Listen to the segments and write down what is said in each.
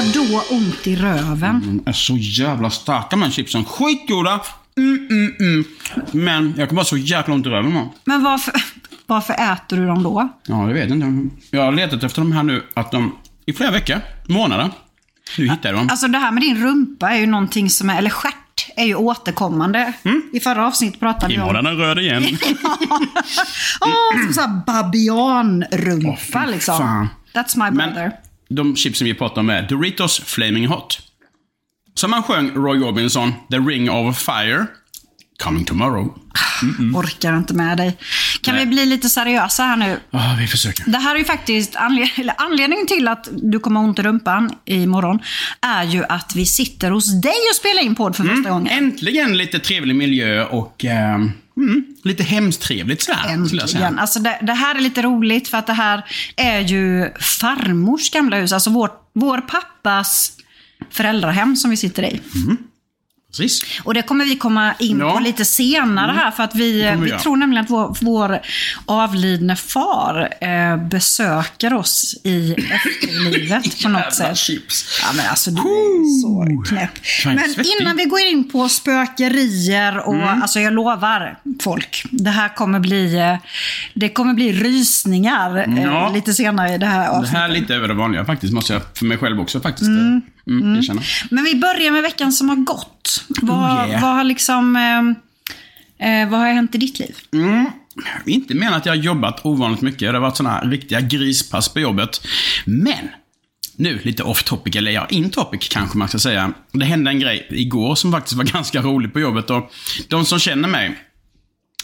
Vadå ont i röven? De är så jävla starka de här chipsen. Skitgoda! Mm, mm, mm. Men jag kan bara så jäkla ont i röven man. Men varför, varför äter du dem då? Ja, det vet jag inte. Jag har letat efter de här nu, att de i flera veckor, månader. Nu hittar jag dem. Alltså det här med din rumpa är ju någonting som är, eller stjärt är ju återkommande. I förra avsnittet pratade vi om... Imorgon är röd igen. Åh, som såhär babianrumpa fy liksom. fan. That's my Men brother. De chipsen vi pratar om är Doritos Flaming Hot. Som han sjöng Roy Orbison, The Ring of Fire. Coming tomorrow. Orkar inte med dig. Kan Nej. vi bli lite seriösa här nu? Ja, vi försöker. Det här är ju faktiskt anled anledningen till att du kommer ont i rumpan imorgon. Är ju att vi sitter hos dig och spelar in podd för Mm. första gången. Äntligen lite trevlig miljö och eh, mm, lite hemstrevligt sådär. skulle jag säga. Äntligen. Alltså det, det här är lite roligt för att det här är ju farmors gamla hus. Alltså vår, vår pappas föräldrahem som vi sitter i. Precis. Och det kommer vi komma in Ja. på lite senare här. För att vi, vi tror nämligen att vår, vår avlidne far eh, besöker oss i efterlivet på något sätt. chips. Ja men alltså du är så knäpp. Men innan vi går in på spökerier och Mm. alltså jag lovar folk. Det här kommer bli, eh, det kommer bli rysningar eh, Ja. lite senare i det här Det avsnittet. här är lite över det vanliga faktiskt, måste jag för mig själv också faktiskt. Mm. Mm, erkänna. Men vi börjar med veckan som har gått. Vad, Oh, yeah. vad har liksom... Eh, eh, vad har hänt i ditt liv? Inte menar att jag har jobbat ovanligt mycket. Det har varit sådana riktiga grispass på jobbet. Men, nu lite off topic, eller ja, in topic kanske man ska säga. Det hände en grej igår som faktiskt var ganska rolig på jobbet. Och de som känner mig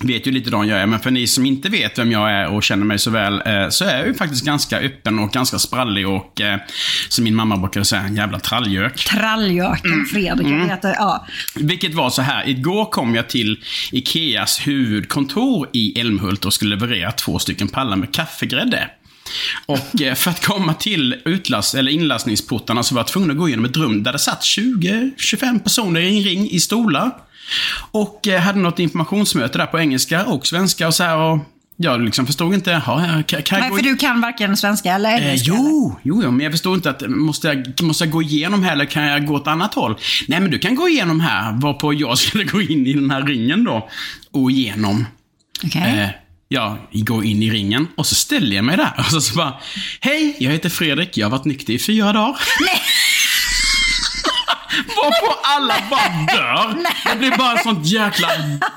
vet ju lite vem jag är, men för ni som inte vet vem jag är och känner mig så väl, eh, så är jag ju faktiskt ganska öppen och ganska sprallig och, eh, som min mamma brukar säga, en jävla trallgök. Trallgöken Mm. Fredrik heter. Ja. Vilket var så här, igår kom jag till Ikeas huvudkontor i Älmhult och skulle leverera två stycken pallar med kaffegrädde. Och eh, för att komma till utlast, eller inlastningsportarna så var jag tvungen att gå igenom ett rum där det satt 20-25 personer i en ring i stolar. Och eh, hade något informationsmöte där på engelska och svenska och så här. Och jag liksom förstod inte, jaha, kan, kan Nej, för du kan varken svenska eller Eh, engelska. jo, jo, jo, men jag förstår inte att, måste jag, måste jag gå igenom här eller kan jag gå åt annat håll? Nej, men du kan gå igenom här, varpå jag skulle gå in i den här ringen då. Och igenom. Okej. Eh, jag går in i ringen och så ställer jag mig där. Och så, så bara, hej, jag heter Fredrik, jag har varit nykter i fyra dagar. Varpå alla bara dör. Det blir bara sånt jäkla...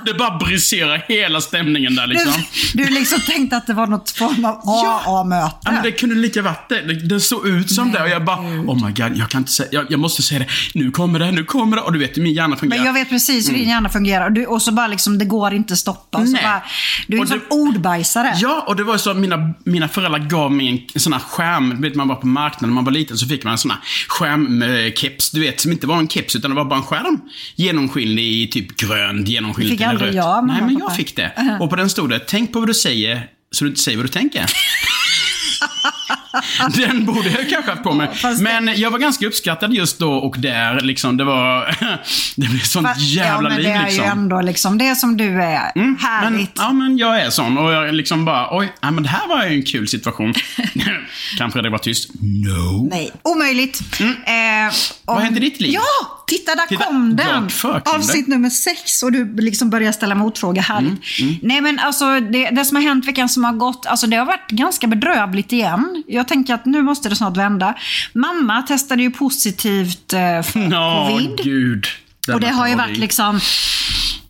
Det bara briserar hela stämningen där liksom. Du, du liksom tänkte att det var något form av. AA-möte. Ja, men det kunde lika varit det. Det, såg ut som det och jag bara, oh my god, jag kan inte säga, jag, jag måste säga det. Nu kommer det, nu kommer det. Och du vet hur min hjärna fungerar. Men jag vet precis hur din hjärna fungerar. Och, du, och så bara liksom, det går inte att stoppa. Och så Nej. bara, du är en Och sån ordbajsare. Ja, och det var ju så att mina, mina föräldrar gav mig en, en sån här skärm. Du vet, man var på marknaden när man var liten så fick man en sån här skärmkeps, du vet, som inte var en keps utan det var bara en skärm. Genomskinlig i typ grönt, genomskinlig Det fick eller aldrig rött. jag, Nej, men pappa. jag fick det. Och på den stod det, tänk på vad du säger, så du inte säger vad du tänker. Den borde jag kanske haft på mig. fast det- Men jag var ganska uppskattad just då och där. Liksom, det var... det blev sånt Fast- jävla ja, men liv det är liksom. ju ändå liksom det som du är. Men, Härligt. ja, men jag är sån. Och jag liksom bara, oj, ja, men det här var ju en kul situation. Kanske det var tyst. No. Nej, omöjligt. Eh, Mm. Vad om- hände i ditt liv? Ja, titta där Titta, kom den. Avsnitt nummer sex och du liksom börjar ställa motfrågor. Härligt. Mm, Nej men alltså det, det som har hänt veckan som har gått, alltså det har varit ganska bedrövligt igen. Jag tänker att nu måste det snart vända. Mamma testade ju positivt eh, för Åh, covid. gud. Och det har ju varit liksom...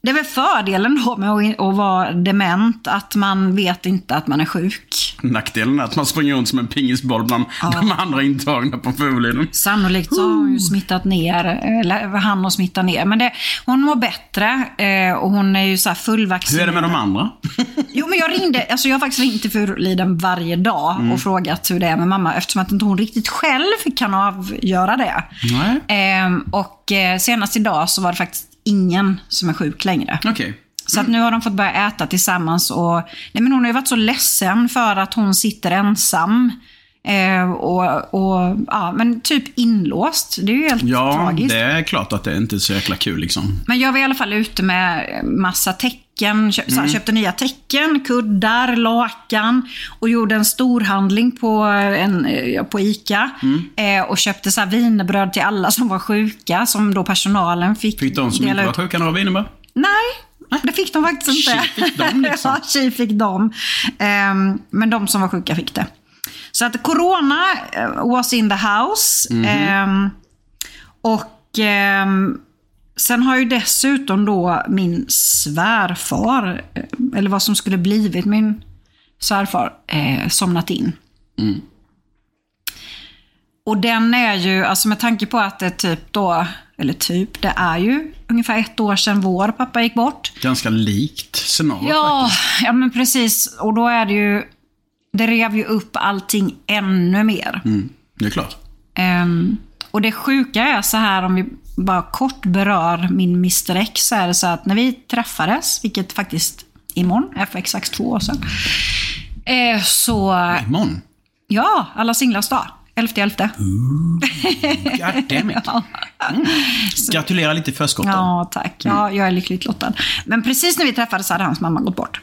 Det är väl fördelen då med att, vara dement, att man vet inte att man är sjuk. Nackdelen är att man springer runt som en pingisboll bland de andra intagna på Furuliden. Sannolikt så har hon ju smittat ner, eller han har smittat ner. Men det, hon mår bättre eh, och hon är ju så här Hur fullvaccinerad. är det med de andra? Jo, men jag ringde, alltså jag har faktiskt ringt till Furuliden varje dag Mm. och frågat hur det är med mamma eftersom att inte hon riktigt själv kan avgöra det. Nej. Ehm, och eh, senast idag så var det faktiskt ingen som är sjuk längre. Okej. Så att nu har de fått börja äta tillsammans och nej men hon har ju varit så ledsen för att hon sitter ensam. Eh, och, och ja, men typ inlåst. Det är ju helt Ja, tragiskt. det är klart att det inte är så jäkla kul liksom. Men jag var i alla fall ute med massa tecken. Köp, så här, köpte nya tecken, kuddar, lakan och gjorde en storhandling på, en, eh, på ICA. Eh, och köpte så här wienerbröd till alla som var sjuka, som då personalen fick, Fick de som inte var ut. sjuka några wienerbröd? Nej, det fick de faktiskt inte. Tji fick de, liksom. ja, tji fick de. Ehm, men de som var sjuka fick det. Så att corona eh, was in the house. Mhm. Ehm, och ehm, sen har ju dessutom då min svärfar, eh, eller vad som skulle blivit min svärfar, eh, somnat in. Mm. Och den är ju, alltså med tanke på att det typ då, eller typ, det är ju ungefär ett år sedan vår pappa gick bort. Ganska likt scenario Ja, faktiskt. ja men precis. Och då är det ju, det rev ju upp allting ännu mer. Mm, det är klart. Ehm, och det sjuka är så här, om vi bara kort berör min Mr X, så är det så att när vi träffades, vilket faktiskt imorgon är för exakt två år sedan, eh, så, Imorgon. ja, alla singlars dag. 11.11. God damn it. Mm. Gratulerar lite i förskott. Ja, tack. Ja, jag är lyckligt lottad. Men precis när vi träffades hade hans mamma gått bort.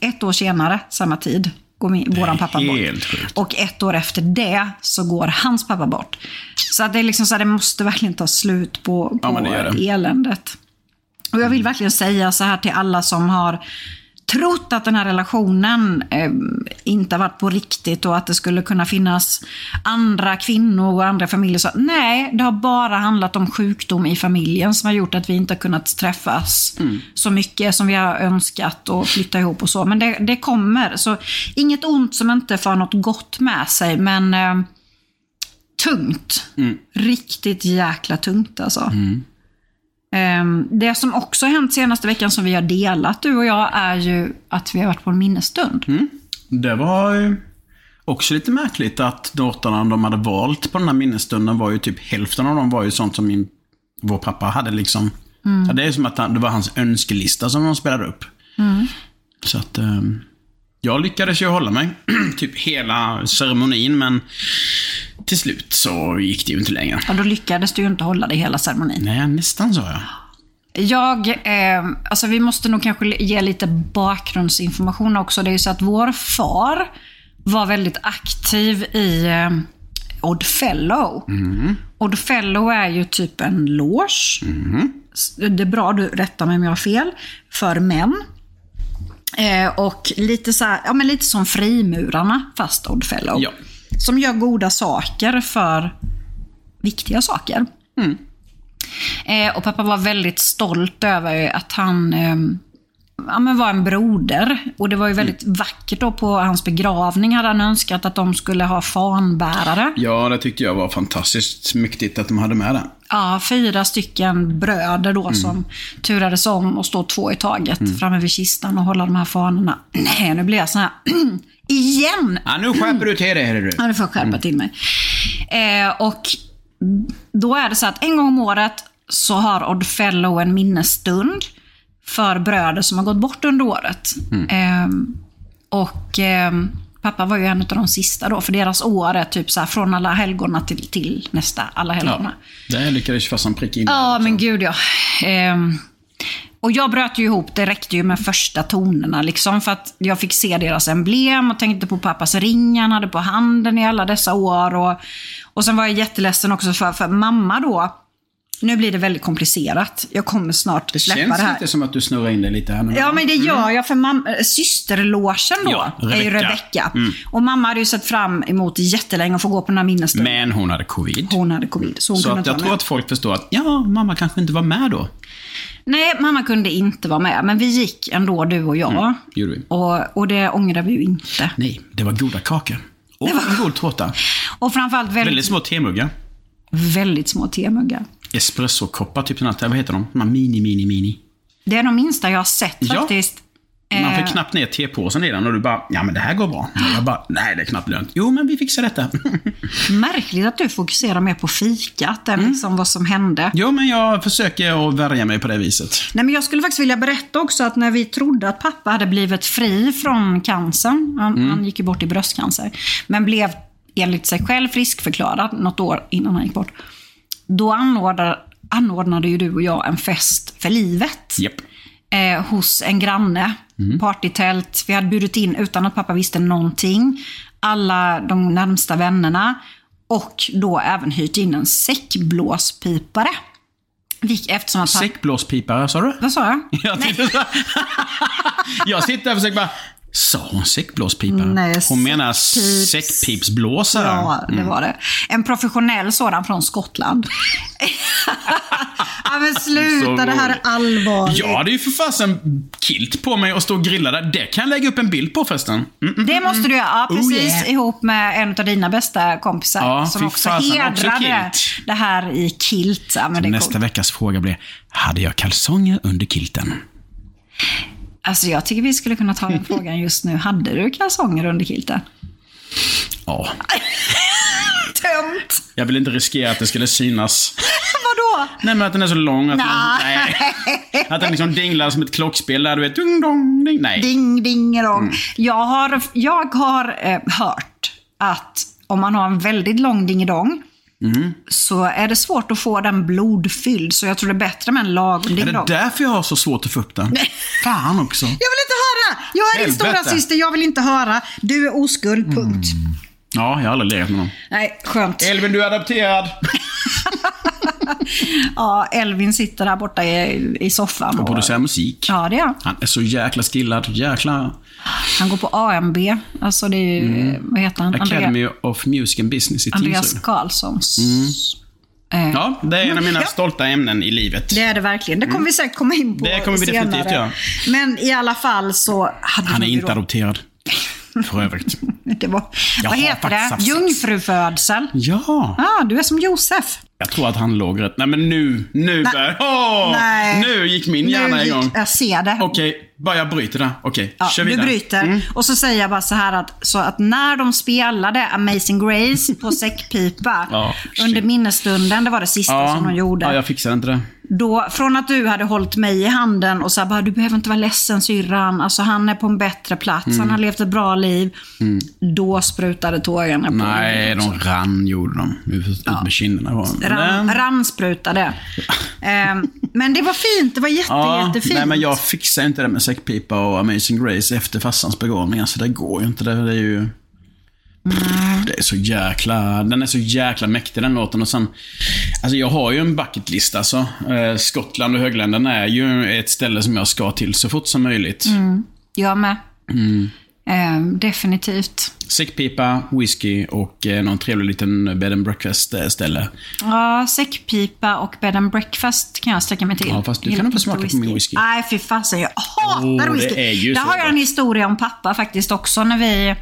Ett år senare, samma tid, går min, våran pappa bort. sjukt. Och ett år efter det så går hans pappa bort. Så att det är liksom så här, det måste verkligen ta slut på, Ja, på men det det. eländet. Och jag vill verkligen säga så här till alla som har trott att den här relationen eh, inte har varit på riktigt och att det skulle kunna finnas andra kvinnor och andra familjer. Så, nej, det har bara handlat om sjukdom i familjen som har gjort att vi inte har kunnat träffas så mycket som vi har önskat och flytta ihop och så. Men det, det kommer. Så inget ont som inte för något gott med sig, men eh, tungt. Riktigt jäkla tungt alltså. Ehm, Det som också har hänt senaste veckan som vi har delat, du och jag, är ju att vi har varit på en minnesstund. Det var ju också lite märkligt att låtarna de hade valt på den här minnesstunden var ju typ hälften av dem var ju sånt som min, vår pappa hade liksom. Ja, det är som att det var hans önskelista som de spelade upp. Så att ehm, jag lyckades ju hålla mig typ hela ceremonin men till slut så gick det ju inte längre. Ja, då lyckades du ju inte hålla det hela ceremonin. Nej, nästan sa jag. Jag, eh, alltså vi måste nog kanske ge lite bakgrundsinformation också. Det är ju så att vår far var väldigt aktiv i eh, Oddfellow. Oddfellow är ju typ en loge. Det är bra, du rättar mig om jag har fel. För män. Eh, och lite, så här, ja, men lite som frimurarna, fast Oddfellow. Ja. Som gör goda saker för viktiga saker. Eh, och pappa var väldigt stolt över att han eh, ja, men var en broder. Och det var ju väldigt vackert då på hans begravning hade han önskat att de skulle ha fanbärare. Ja, det tyckte jag var fantastiskt mäktigt att de hade med det. Ja, fyra stycken bröder då som turades om och stå två i taget framme vid kistan och hålla de här fanorna. Nej, nu blir jag sån här, igen! Ja, nu skärper du till dig, hörru du. Ja, det får jag skärpa till mig. Eh, och då är det så att en gång om året så har Oddfellow en minnesstund för bröder som har gått bort under året. Eh, och eh, Pappa var ju en av de sista då, för deras år är typ så här från alla helgona till, till nästa alla helgona. Ja, där lyckades farsan pricka in. Ja, men gud ja. Och jag bröt ju ihop, det räckte ju med första tonerna liksom. För att jag fick se deras emblem och tänkte på pappas ring han hade på handen i alla dessa år. Och, och sen var jag jätteledsen också för, för mamma då. Nu blir det väldigt komplicerat. Jag kommer snart Det släppa känns det här. lite som att du snurrar in det lite här nu. Ja, men det gör jag för mam- systerlogen då Ja, är ju Rebecca. Rebecca. Och mamma hade ju sett fram emot jättelänge att få gå på den här minnesstunden. Men hon hade covid. Hon hade covid, så hon så kunde att jag tror att folk förstår att, ja, mamma kanske inte var med då. Nej, mamma kunde inte vara med, men vi gick ändå du och jag. gjorde vi. Och, och det ångrar vi ju inte. Nej, det var goda kakor. Och en god tårta. Och framförallt väldigt, Väldigt små temuggar. väldigt små temuggar. Espressokoppar, typ sådana här, vad heter de? De här mini, mini, mini. Det är de minsta jag har sett Ja. faktiskt. Man Eh, fick knappt ner tepåsen i den och du bara, ja men det här går bra. Och jag bara, nej det är knappt lönt. Jo men vi fixar detta. Märkligt att du fokuserar mer på fikat Mm. än liksom vad som hände. jo men jag försöker att värja mig på det viset. Nej, men jag skulle faktiskt vilja berätta också att när vi trodde att pappa hade blivit fri från cancern, han, Mm. han gick ju bort i bröstcancer, men blev enligt sig själv friskförklarad något år innan han gick bort. Då anordnade, anordnade ju du och jag en fest för livet. Japp. eh, hos en granne. Partytält. Vi hade bjudit in utan att pappa visste någonting. Alla de närmsta vännerna. Och då även hyrt in en säckblåspipare. Eftersom att pappa... Säckblåspipare, sa du? Vad sa jag? Jag, jag sitter där och försöker bara, sa hon säckblåspipare? Nej, hon menar säckpips- säckpipsblåsare. Ja, det var det. En professionell sådan från Skottland. ja, men sluta, det här är allvarligt. Jag hade ju för fasen kilt på mig och stå och grilla där. Det kan jag lägga upp en bild på förresten. Mm, mm. Det måste du göra. Ja, Oh, precis. yeah. Ihop med en av dina bästa kompisar. Ja, som också fasen, också hedrade kilt. det här i kilt. Ja, Nästa coolt. veckas fråga blir, hade jag kalsonger under kilten? Alltså, jag tycker vi skulle kunna ta den frågan just nu. Hade du kalsonger under kilten? Ja. Tömt! Jag vill inte riskera att det skulle synas. Vadå? Nej men att den är så lång att man, Nej. Att den liksom dinglar som ett klockspel där du vet, dung dong, ding. Nej. Ding, ding, dong. Mm. Jag har, jag har eh, hört att om man har en väldigt lång dingedong Mm. så är det svårt att få den blodfylld. Så jag tror det är bättre med en lagom Är det därför jag har så svårt att få upp den? Fan också. Jag vill inte höra! Jag är din stora syster, jag vill inte höra. Du är oskuld, punkt. Ja, jag har aldrig legat med någon. Nej, skönt. Elvin, du är adopterad. Ja, Elvin sitter där borta i, i soffan. Och producerar musik. Ja, det är han. Han är så jäkla skillad. Jäkla... Han går på AMB. Alltså det är ju, vad heter han? Andrea- Mm. Academy of Music and Business i Andreas Tingsryd. Karlssons. Mm. Ja, det är en av mina Ja. stolta ämnen i livet. Det är det verkligen. Det kommer vi säkert komma in på Det kommer vi senare. definitivt göra. Men i alla fall så hade Han är inte då- adopterad. För övrigt. Det var, Jag vad heter det? Jungfrufödsel. Ja. Ja, du är som Josef. Jag tror att han låg rätt. Nej men nu, nu börjar... Åh! Nej. Nu gick min hjärna Nu igång. Jag ser det. Okej, bara jag bryter där. Okej, Ja, kör du vidare. bryter. Mm. Och så säger jag bara så här att, så att när de spelade Amazing Grace på säckpipa Ja, under minnesstunden, det var det sista Ja, som de gjorde. ja, jag fixade inte det. Då, från att du hade hållit mig i handen och så bara, du behöver inte vara ledsen syrran. Alltså han är på en bättre plats, Mm. han har levt ett bra liv. Då sprutade tårarna på Nej, också. de rann gjorde de. Ut ut med kinderna. Ran, Men- rannsprutade. Ehm, men det var fint, det var jätte, Ja, jättefint. nej men jag fixar inte det med säckpipa och Amazing Grace efter farsans begravning. Alltså det går ju inte. Det, det är ju... Det är så jäkla... Den är så jäkla mäktig den låten. Och sen... Alltså jag har ju en bucketlist alltså. Eh, Skottland och högländerna är ju ett ställe som jag ska till så fort som möjligt. Jag med. Mm. Ehm, definitivt. Säckpipa, whisky och eh, någon trevlig liten bed and breakfast eh, ställe. Ja, säckpipa och bed and breakfast kan jag sträcka mig till. Ja, fast du Gillar kan inte smaka på min whisky. Nej, fy fasen. Jag hatar Oh, whisky. Där har jag en historia om pappa faktiskt också. När vi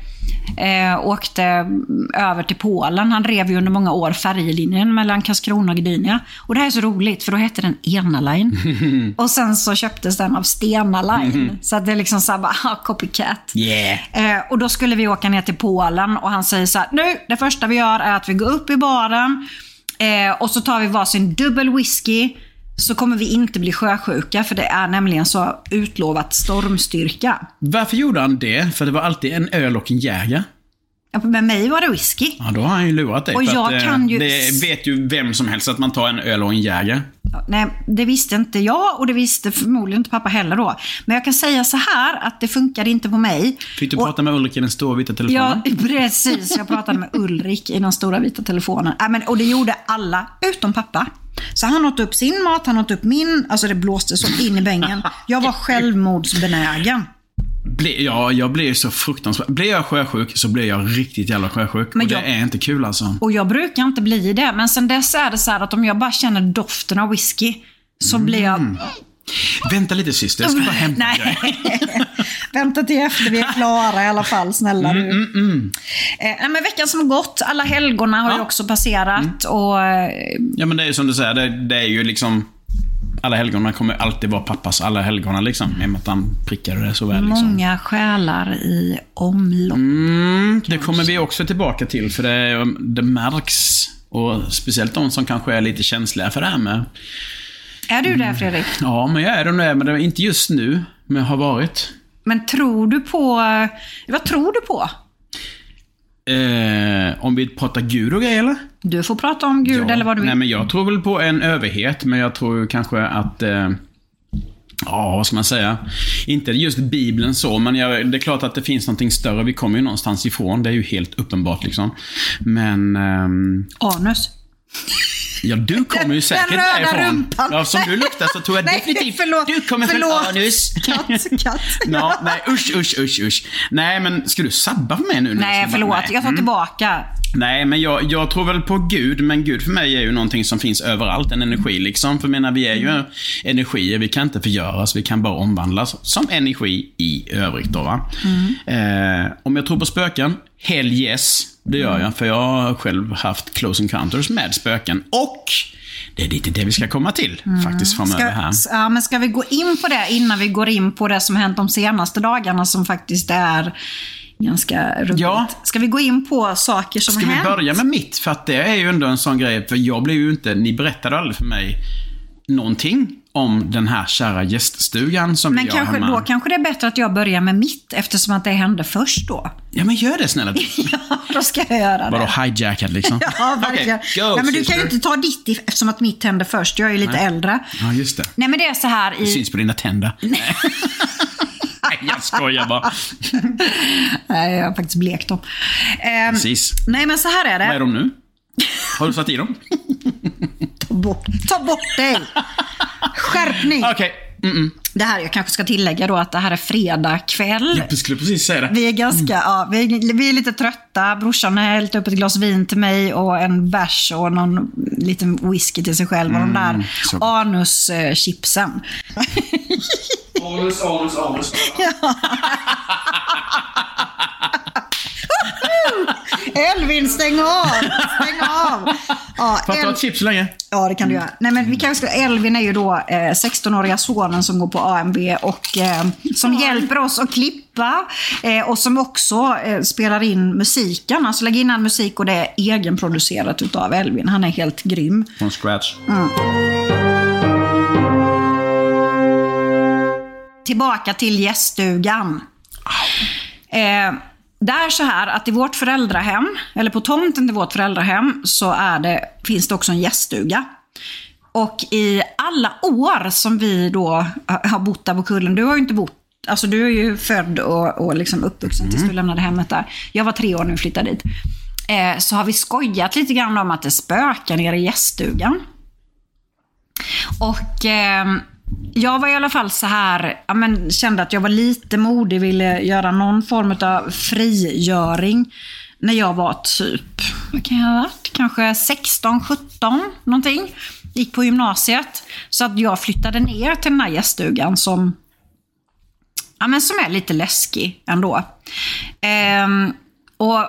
eh, åkte över till Polen. Han drev ju under många år färjelinjen mellan Karlskrona och Gdynia. Och det här är så roligt, för då hette den Ena Line. och sen så köptes den av Stena Line. Så att det är liksom så här bara, ah, copycat. Yeah. Eh, och då skulle vi åka ner till Polen och han säger så här, nu, det första vi gör är att vi går upp i baren eh, och så tar vi varsin dubbel whisky. Så kommer vi inte bli sjösjuka för det är nämligen så utlovat stormstyrka. Varför gjorde han det? För det var alltid en öl och en Jäger. Ja, Med mig var det whisky. Ja, då har han ju lurat dig. Och jag att, eh, kan ju- Det vet ju vem som helst att man tar en öl och en Jäger. Ja, Nej, det visste inte jag och det visste förmodligen inte pappa heller då. Men jag kan säga så här att det funkade inte på mig. Fick du Och- prata med Ulrik i den stora vita telefonen? Ja, precis. Jag pratade med Ulrik i den stora vita telefonen. Ja, men, och det gjorde alla, utom pappa. Så han åt upp sin mat, han åt upp min. Alltså det blåste så in i bängen. Jag var självmordsbenägen. Ble, ja, jag blev så fruktansvärt... Blir jag sjösjuk så blir jag riktigt jävla sjösjuk. Men och jag- det är inte kul alltså. Och jag brukar inte bli det. Men sen dess är det så att om jag bara känner doften av whisky så blir jag... Vänta lite syster, jag ska bara hämta Nej. Vänta till efter vi är klara i alla fall, snälla Mm, du. Eh, nej, men veckan som gått, alla helgorna har ju också passerat. Och, eh, Ja, men det är ju som du säger, det, det är ju liksom... Alla helgona kommer alltid vara pappas alla helgona liksom. I och med att han prickade det så väl liksom. många själar i omlopp. Mm, det kommer vi också tillbaka till, för det, det märks. Och speciellt de som kanske är lite känsliga för det här med... Är du det Fredrik? Ja, men jag är det, men det är inte just nu, men jag har varit. Men tror du på... Vad tror du på? Eh, om vi pratar Gud och grejer eller? Du får prata om Gud eller vad du vill. Nej, men jag tror väl på en överhet, men jag tror kanske att... Eh, ja, vad ska man säga? Inte just Bibeln så, men jag, det är klart att det finns någonting större. Vi kommer ju någonstans ifrån, det är ju helt uppenbart liksom. Men... ehm, Anus. Ja, du kommer ju säkert Den röda därifrån. rumpan. Ja, som du luktar så tror jag Nej, definitivt förlåt, du kommer från förlåt. anus. Katt, katt. Ja, nej, usch, usch, usch, usch. Nej, men ska du sabba för mig nu? Nej, förlåt. nej. Jag tar Mm. tillbaka. Nej, men jag, jag tror väl på Gud, men Gud för mig är ju någonting som finns överallt, en energi liksom. För menar, vi är ju energier, vi kan inte förgöras, vi kan bara omvandlas som energi i övrigt då va. Eh, om jag tror på spöken? Hell yes, det gör jag. För jag har själv haft close encounters med spöken. Och det är lite det vi ska komma till faktiskt framöver här. Ska, ja, men ska vi gå in på det innan vi går in på det som hänt de senaste dagarna som faktiskt är ganska rubbigt? Ja. Ska vi gå in på saker som Ska har vi hänt? börja med mitt? För att det är ju ändå en sån grej, för jag blev ju inte, ni berättade aldrig för mig någonting om den här kära gäststugan som Men vi har kanske, hemma. då kanske det är bättre att jag börjar med mitt eftersom att det hände först då. Ja, men gör det snälla du. Ja, då ska jag göra Vadå det. hijackad liksom? Ja, verkligen. Okej, go, Nej, men du kan ju inte ta ditt eftersom att mitt hände först. Jag är ju lite äldre. Ja, just det. Nej, men det är så här Det i... syns på dina tänder. Jag skojar bara. Nej, jag har faktiskt blekt dem. Ehm, Precis. nej, men så här är det. Vad är de nu? Har du satt i dem? Ta bort, ta bort dig! Skärpning! Okej. Mm-mm. Det här, jag kanske ska tillägga då att det här är fredag kväll. Jag skulle precis säga det. Vi är ganska, ja, vi, är- vi är lite trötta. Brorsan har hällt upp ett glas vin till mig och en bärs och någon liten whisky till sig själv. Och de där gott. anuschipsen. Anus, anus, anus. Elvin, stäng av! Stäng av! Ja, Får jag ta ett chips så länge? Ja, det kan du göra. Nej, men vi kanske ska, Elvin är ju då eh, 16-åriga sonen som går på AMB och eh, som hjälper oss att klippa eh, och som också eh, spelar in musiken. Alltså lägger in all musik och det är egenproducerat utav Elvin. Han är helt grym. Från scratch. Tillbaka till gäststugan. Eh, det är så här att i vårt föräldrahem, eller på tomten till vårt föräldrahem, så är det, finns det också en gäststuga. Och i alla år som vi då har bott där på kullen, du har ju inte bott Alltså du är ju född och, och liksom uppvuxen tills du lämnade hemmet där. Jag var tre år när vi flyttade dit. Eh, så har vi skojat lite grann om att det spökar nere i gäststugan. Och eh, jag var i alla fall så här, ja, men, kände att jag var lite modig, ville göra någon form av frigöring. När jag var typ, vad kan jag ha varit? Kanske 16, 17 någonting. Gick på gymnasiet. Så att jag flyttade ner till den här gäststugan som, ja, men som är lite läskig ändå. Ehm, och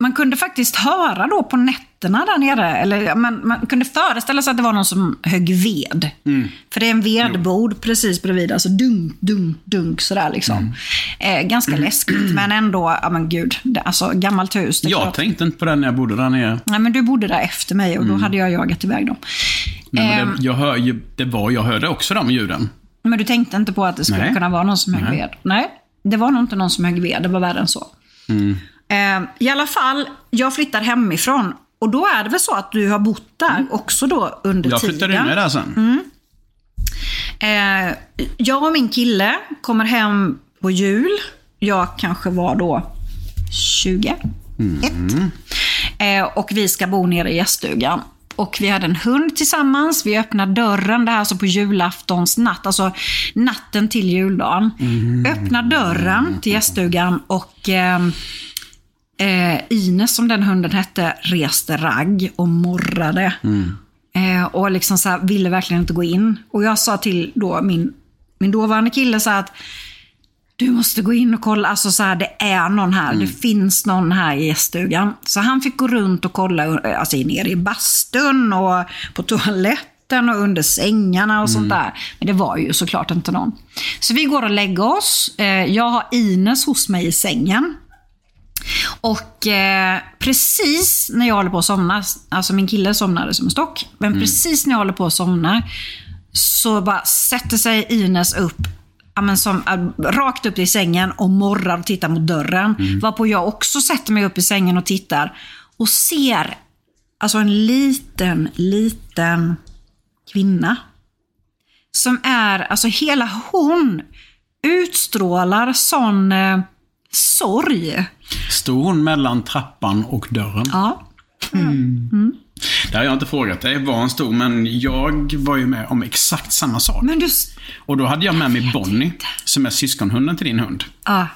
man kunde faktiskt höra då på nätterna där nere, eller man, man kunde föreställa sig att det var någon som högg ved. För det är en vedbord precis bredvid, alltså dunk, dunk, dunk sådär liksom. Eh, ganska läskigt, men ändå, ja men gud, det, alltså gammalt hus. Jag klart. tänkte inte på det när jag bodde där nere. Nej, men du bodde där efter mig och då hade jag jagat iväg dem. Nej, Ehm. det, jag, hör, det var, jag hörde också de ljuden. Men du tänkte inte på att det skulle Nej. kunna vara någon som högg Nej. ved? Nej, det var nog inte någon som högg ved, det var värre än så. Eh, I alla fall, jag flyttar hemifrån. Och då är det väl så att du har bott där också då under Jag tiden? flyttade in där sen. Eh, jag och min kille kommer hem på jul. Jag kanske var då 21. Eh, och vi ska bo nere i gäststugan. Och vi hade en hund tillsammans. Vi öppnar dörren, det här alltså på julaftons natt, alltså natten till juldagen. Öppnar dörren till gäststugan och eh, eh, Ines, som den hunden hette, reste ragg och morrade. Eh, och liksom så här, ville verkligen inte gå in. Och jag sa till då min, min dåvarande kille så att du måste gå in och kolla, alltså så här, det är någon här, det finns någon här i gäststugan. Så han fick gå runt och kolla, eh, alltså nere i bastun och på toaletten och under sängarna och sånt där. Men det var ju såklart inte någon. Så vi går och lägger oss. Eh, jag har Ines hos mig i sängen. Och eh, precis när jag håller på att somna, alltså min kille somnade som en stock, men precis när jag håller på att somna så bara sätter sig Ines upp, men som, äh, rakt upp i sängen och morrar och tittar mot dörren. Varpå jag också sätter mig upp i sängen och tittar och ser alltså en liten, liten kvinna. Som är, alltså hela hon utstrålar sån eh, sorg. Stod hon mellan trappan och dörren? Ja. Det har jag inte frågat dig var hon stod, men jag var ju med om exakt samma sak. Men du... Och då hade jag med mig Bonnie, som är syskonhunden till din hund. Ja.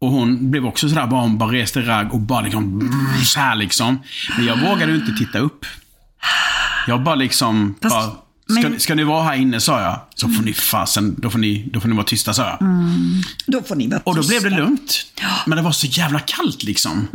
Och hon blev också sådär, bara, hon bara reste ragg och bara liksom, så här liksom. Men jag vågade inte titta upp. Jag bara liksom, Fast- bara, ska, men- ska ni vara här inne, sa jag. Så får ni fasen, då får ni, då får ni vara tysta, sa jag. Då får ni vara Och då blev tysta. det lugnt. Men det var så jävla kallt liksom.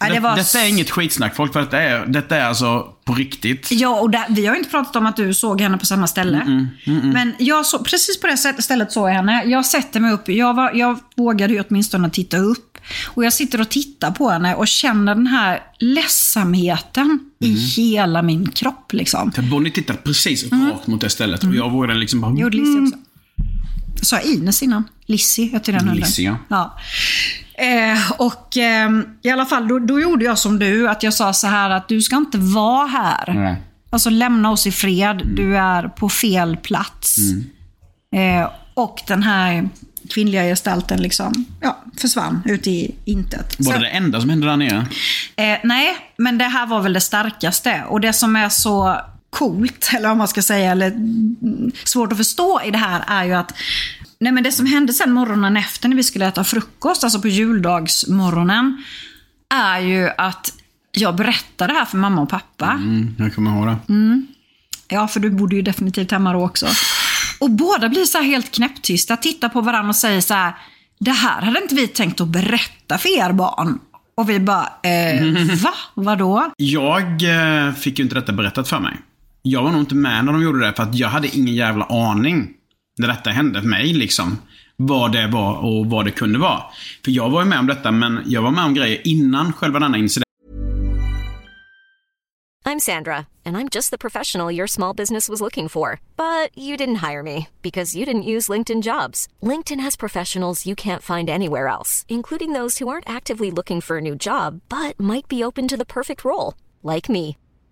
Ja, det det var Detta är inget skitsnack folk, för detta är, detta är alltså på riktigt. Ja, och där, vi har ju inte pratat om att du såg henne på samma ställe. Men jag så, precis på det stället såg jag henne. Jag sätter mig upp. Jag, var, jag vågade ju åtminstone titta upp. Och jag sitter och tittar på henne och känner den här ledsamheten i hela min kropp. Liksom. Bonnie tittade precis rakt mot det stället och jag vågade liksom Det gjorde Lizzie också. Sa jag Ines innan? Lizzie heter den hunden. Lizzie, ja. ja. Eh, och eh, i alla fall, då, då gjorde jag som du. Att jag sa så här att du ska inte vara här. Nej. Alltså lämna oss i fred. Du är på fel plats. Eh, och den här kvinnliga gestalten liksom, ja, försvann ut i intet. Var Så- det det enda som hände där nere? Eh, nej, men det här var väl det starkaste. Och det som är så coolt, eller vad man ska säga, eller mm, svårt att förstå i det här är ju att Nej, men det som hände sen morgonen efter när vi skulle äta frukost, alltså på juldagsmorgonen, är ju att jag berättade det här för mamma och pappa. Mm, jag kommer ihåg det. Ja, för du bodde ju definitivt hemma då också. Och båda blir så helt knäpptysta, tittar på varandra och säger så här, det här hade inte vi tänkt att berätta för er barn. Och vi bara, eh, va? Vadå? Jag eh, fick ju inte detta berättat för mig. Jag var nog inte med när de gjorde det, för att jag hade ingen jävla aning när detta hände för mig, liksom. Vad det var och vad det kunde vara. För jag var ju med om detta, men jag var med om grejer innan själva denna incidenten. I'm Sandra, and I'm just the professional your small business was looking for. But you didn't hire me because you didn't use LinkedIn jobs. LinkedIn has professionals you can't find anywhere else, including those who aren't actively looking for a new job but might be open to the perfect role, like me.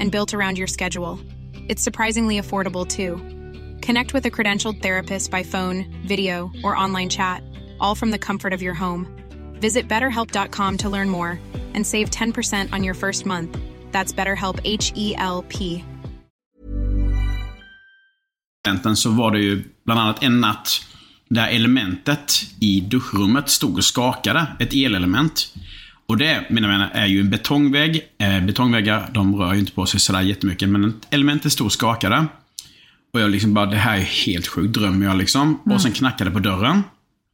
and built around your schedule. It's surprisingly affordable too. Connect with a credentialed therapist by phone, video, or online chat, all from the comfort of your home. Visit betterhelp.com to learn more and save 10% on your first month. That's BetterHelp H E L P. så var det ju bland annat en natt där elementet i duschrummet stod och skakade. Ett elelement. Och det, mina vänner, är ju en betongvägg. Eh, betongväggar, de rör ju inte på sig sådär jättemycket, men elementet stod skakade. Och jag liksom bara, det här är helt sjukt. Drömmer jag liksom? Och sen knackade på dörren.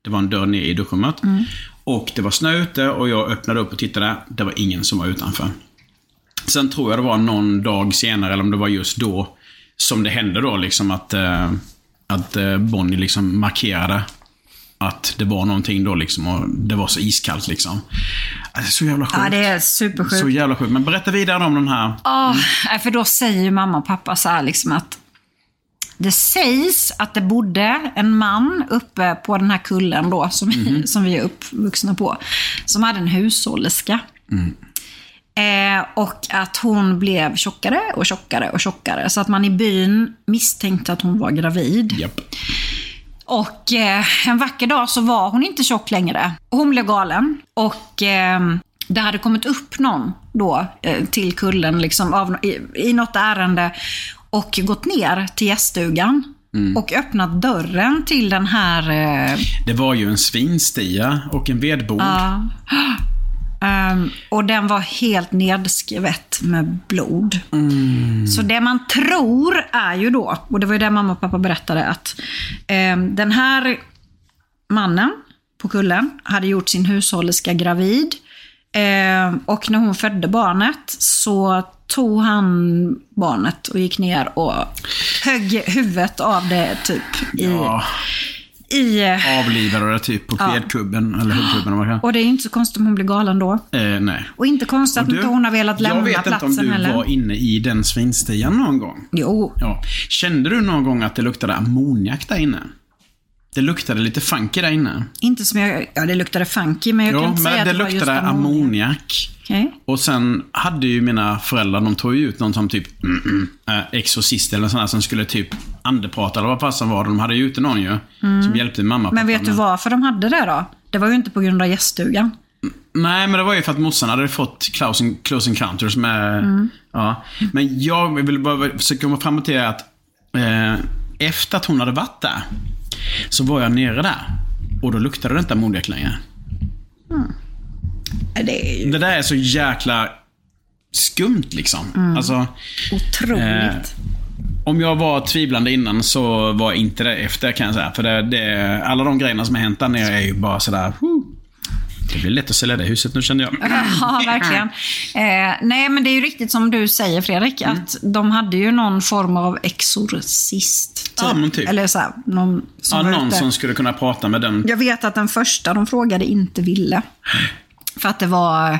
Det var en dörr ner i duschrummet. Och det var snö ute och jag öppnade upp och tittade. Det var ingen som var utanför. Sen tror jag det var någon dag senare, eller om det var just då, som det hände då liksom att, eh, att eh, Bonnie liksom markerade att det var någonting då liksom och det var så iskallt liksom. Alltså, så jävla sjukt. Ja, det är supersjukt. Så jävla sjukt. Men berätta vidare om den här. Ja, för då säger ju mamma och pappa så här liksom att det sägs att det bodde en man uppe på den här kullen då, som, vi, som vi är uppvuxna på, som hade en hushållerska. Eh, och att hon blev tjockare och tjockare och tjockare. Så att man i byn misstänkte att hon var gravid. Japp. Och eh, en vacker dag så var hon inte tjock längre. Hon blev galen. Och eh, det hade kommit upp någon då eh, till kullen liksom, av, i, i något ärende och gått ner till gäststugan. Och öppnat dörren till den här eh, Det var ju en svinstia och en vedbod. Ja. Ehm, och den var helt nedskvätt med blod. Så det man tror är ju då, och det var ju det mamma och pappa berättade, att ehm, den här mannen på kullen hade gjort sin hushållerska gravid. Ehm, och när hon födde barnet så tog han barnet och gick ner och högg huvudet av det typ i... Ja, i eh, avlivade det typ på eller huggkubben. eller det är. och det är inte så konstigt om hon blir galen då. Eh, nej. Och inte konstigt att du, inte hon har velat lämna Jag vet platsen inte om du heller. var inne i den svinstian någon gång. Jo. Ja. Kände du någon gång att det luktade ammoniak där inne? Det luktade lite funky där inne. Inte som jag... Ja, det luktade funky, men jag kan Ja, inte säga men att det det var just luktade ammoniak. ammoniak. Okej. Och sen hade ju mina föräldrar, de tog ju ut någon som typ mm, mm, äh, exorcist eller sån här som skulle typ andeprata eller vad fasen var det. De hade ju ute någon ju. Som hjälpte mamma Mm. Men vet du varför de hade det då? Det var ju inte på grund av gäststugan. Nej, men det var ju för att morsan hade fått Close, close Encounters med... Mm. Ja. Men jag vill bara försöka komma fram till att eh, efter att hon hade varit där, så var jag nere där. Och då luktade det inte ammoniak längre. Det är ju Det där är så jäkla skumt liksom. Mm. Alltså, otroligt. eh, om jag var tvivlande innan så var jag inte det efter kan jag säga. För det, det, alla de grejerna som har hänt där nere är ju bara sådär... Whew. Det blir lätt att sälja det huset nu kände jag. Ja, verkligen. Eh, nej, men det är ju riktigt som du säger Fredrik, att de hade ju någon form av exorcist. Typ. Ja, men typ. Eller så här, någon som Ja, någon som skulle kunna prata med den. Jag vet att den första de frågade inte ville. För att det var,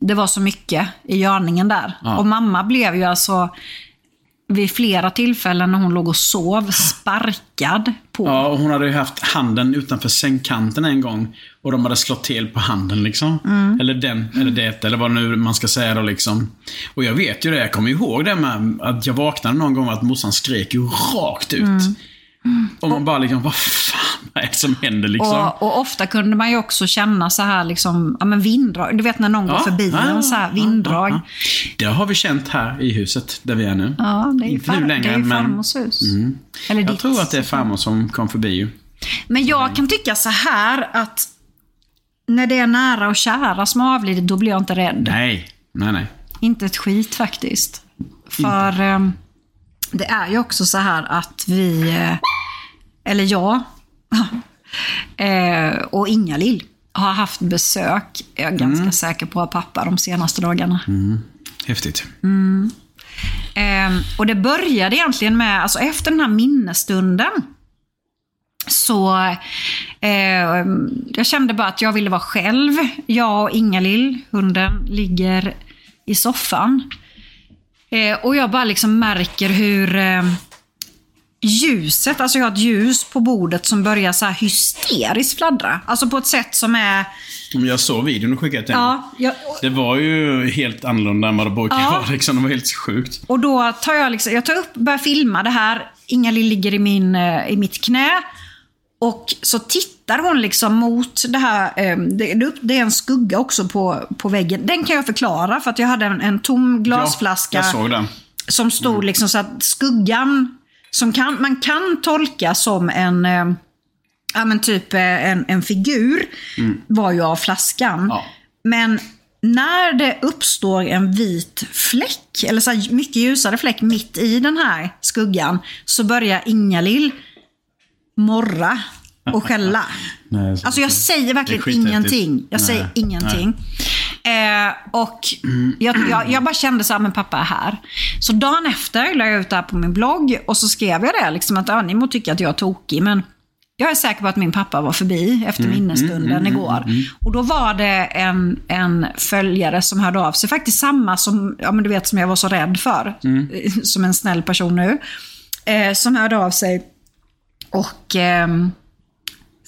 det var så mycket i görningen där. Ja. Och mamma blev ju alltså vid flera tillfällen när hon låg och sov sparkad på. Ja, och hon hade ju haft handen utanför sängkanten en gång. Och de hade slått till på handen liksom. Mm. Eller den, eller det, eller vad nu man ska säga då liksom. Och jag vet ju det, jag kommer ihåg det med att jag vaknade någon gång att morsan skrek ju rakt ut. Mm. Och man bara liksom, vad fan vad är det som händer liksom? Och, och ofta kunde man ju också känna så här liksom, ja men vinddrag. Du vet när någon går förbi en så här vinddrag. ja, ja. Det har vi känt här i huset där vi är nu. Ja, det är ju, Inte nu far, längre, det är ju men- Mm. farmors hus. Eller Jag ditt. tror att det är farmor som kom förbi ju. Men jag kan tycka så här att när det är nära och kära som har avlidit, då blir jag inte rädd. Nej, nej, nej. Inte ett skit faktiskt. För eh, det är ju också så här att vi, eh, eller jag, eh, och Inga-Lill har haft besök, jag är ganska säker på, av pappa de senaste dagarna. Häftigt. Eh, och det började egentligen med, alltså efter den här minnesstunden, så eh, jag kände bara att jag ville vara själv. Jag och Inga-Lill, hunden, ligger i soffan. Eh, och jag bara liksom märker hur eh, ljuset, alltså jag har ett ljus på bordet som börjar så här hysteriskt fladdra. Alltså på ett sätt som är... Jag såg videon och skickade till. Ja, jag, Det var ju helt annorlunda än vad det brukar Ja. vara. Liksom. Det var helt sjukt. Och då tar jag, liksom, jag tar upp, börjar filma det här. Inga-Lill ligger i, min, eh, i mitt knä. Och så tittar hon liksom mot det här. eh, Det, är en skugga också på, på väggen. Den kan jag förklara för att jag hade en, en tom glasflaska. Ja. Som stod liksom så att skuggan, som kan, man kan tolka som en, eh, ja men typ eh, en, en figur, var ju av flaskan. Ja. Men när det uppstår en vit fläck, eller så mycket ljusare fläck mitt i den här skuggan, så börjar Inga-Lill morra och skälla. Nej, så- Alltså jag säger verkligen ingenting. Jag säger Nej, ingenting. Eh, och jag, jag, jag bara kände så här, men pappa är här. Så dagen efter la jag ut det här på min blogg och så skrev jag det, liksom att ja, ni må tycka att jag är tokig, men jag är säker på att min pappa var förbi efter Mm, minnesstunden igår. Och då var det en, en följare som hörde av sig, faktiskt samma som, ja, men du vet, som jag var så rädd för, Mm. som en snäll person nu, eh, som hörde av sig och ehm,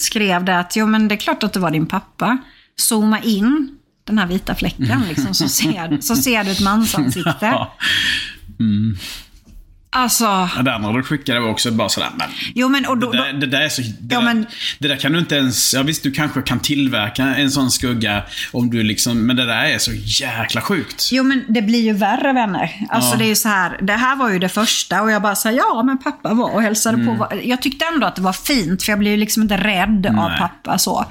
skrev det att jo men det är klart att det var din pappa. Zooma in den här vita fläcken liksom, så, ser, så ser du ett mansansikte. Ja. Mm. Alltså, Ja, där när du skickade var också bara sådär, men jo men och då, det, där, det där är så... Det, Ja, där, men- det där kan du inte ens... Ja visst, du kanske kan tillverka en sån skugga om du liksom... Men det där är så jäkla sjukt. Jo men det blir ju värre vänner. Alltså Ja. det är ju så här, det här var ju det första och jag bara sa ja men pappa var och hälsade Mm. på. Jag tyckte ändå att det var fint för jag blev ju liksom inte rädd av Nej. pappa så.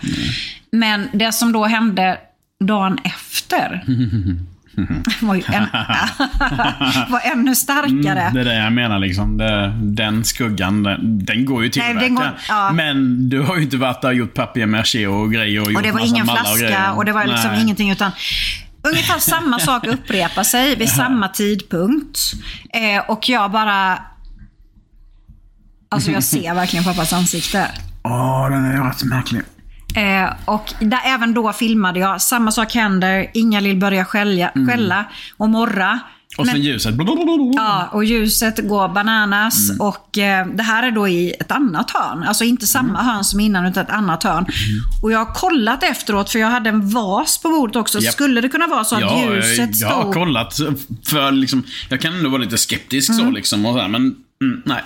Men det som då hände dagen efter var ju en, var ännu starkare. Mm, det är det jag menar liksom. Det, den skuggan, den, den går ju att Nej, går- ja. Men du har ju inte varit där och gjort papier-maché och grejer och, Och gjort det var ingen flaska grejer. och det var liksom Nej. ingenting utan ungefär samma sak upprepar sig vid samma tidpunkt. Eh, och jag bara... Alltså jag ser verkligen pappas ansikte. Åh, den är rätt märklig. Eh, och där, även då filmade jag. Samma sak händer. Ingalill börjar skälla, skälla och morra. Mm. Och sen Men- ljuset. Ja, och ljuset går bananas. Mm. Och eh, det här är då i ett annat hörn. Alltså inte samma Mm. hörn som innan, utan ett annat hörn. Och jag har kollat efteråt, för jag hade en vas på bordet också. Japp. Skulle det kunna vara så att Ja, ljuset jag, jag har stod... kollat. För liksom, jag kan ändå vara lite skeptisk så liksom. Och så här, men mm, nej.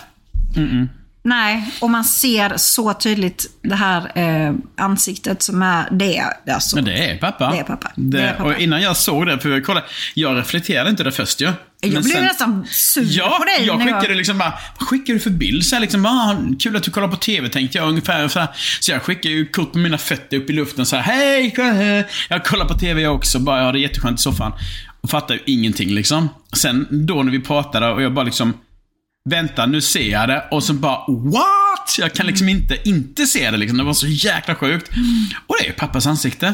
Nej, och man ser så tydligt det här eh, ansiktet som är det. Alltså. Men det är pappa. Det är pappa. Det, Det är pappa. Och innan jag såg det, för jag kollade, jag reflekterade inte det först ju. jag Men blev sen- nästan sur Ja, på dig. jag skickade liksom bara, vad skickar du för bild? Så här liksom, ah, kul att du kollar på TV tänkte jag ungefär. Så, här. så jag skickade ju kort med mina fötter upp i luften så här, hej, kolla. Jag kollar på TV jag också, bara, jag har det jätteskönt i soffan. Och fattar ju ingenting liksom. Sen då när vi pratade och jag bara liksom, vänta nu ser jag det. Och så bara, what? Jag kan liksom inte, inte se det liksom. Det var så jäkla sjukt. Och det är ju pappas ansikte.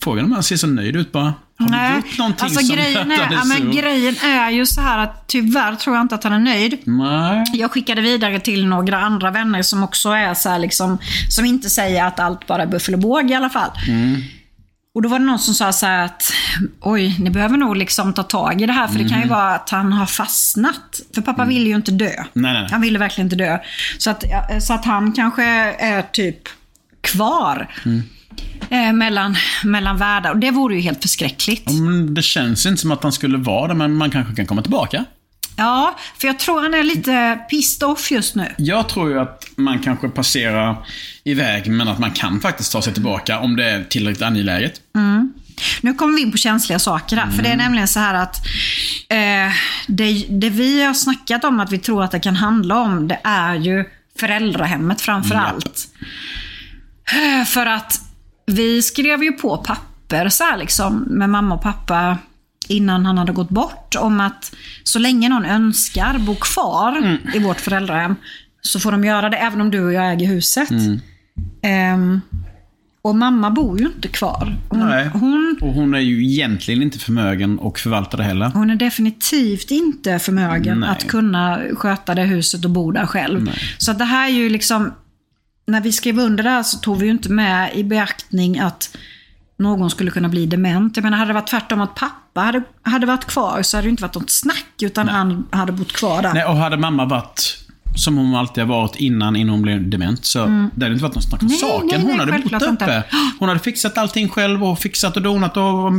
Frågan om han ser så nöjd ut bara. Har Nej, gjort någonting alltså som grejen är, ja, men grejen är ju så här att tyvärr tror jag inte att han är nöjd. Nej. Jag skickade vidare till några andra vänner som också är så liksom, som inte säger att allt bara är buffel och båg i alla fall. Mm. Och då var det någon som sa så att, oj, ni behöver nog liksom ta tag i det här, för det kan ju vara att han har fastnat. För pappa vill ju inte dö. Mm. Nej, nej. Han ville verkligen inte dö. Så att, så att han kanske är typ kvar. Mm. Eh, mellan, mellan världar. Och det vore ju helt förskräckligt. Men det känns inte som att han skulle vara det, men man kanske kan komma tillbaka. Ja, för jag tror han är lite pissed off just nu. Jag tror ju att man kanske passerar iväg, men att man kan faktiskt ta sig tillbaka om det är tillräckligt angeläget. Nu kommer vi in på känsliga saker här. För det är nämligen så här att eh, det, det vi har snackat om att vi tror att det kan handla om, det är ju föräldrahemmet framför allt. Eh, För att vi skrev ju på papper så här liksom med mamma och pappa innan han hade gått bort om att så länge någon önskar bo kvar i vårt föräldrahem så får de göra det även om du och jag äger huset. Ehm, och mamma bor ju inte kvar. Hon, Nej. hon, Och hon är ju egentligen inte förmögen och förvaltar det heller. hon är definitivt inte förmögen Nej. att kunna sköta det huset och bo där själv. Så att det här är ju liksom, när vi skrev under det här så tog vi ju inte med i beaktning att någon skulle kunna bli dement. Jag menar, hade det varit tvärtom att pappa hade, hade varit kvar så hade det inte varit något snack, utan han hade bott kvar där. Nej, och hade mamma varit som hon alltid har varit innan, innan hon blev dement, så det hade inte varit något snack om Nej, saken. nej, hon nej, hade bott uppe. Hon hade fixat allting själv och fixat och donat och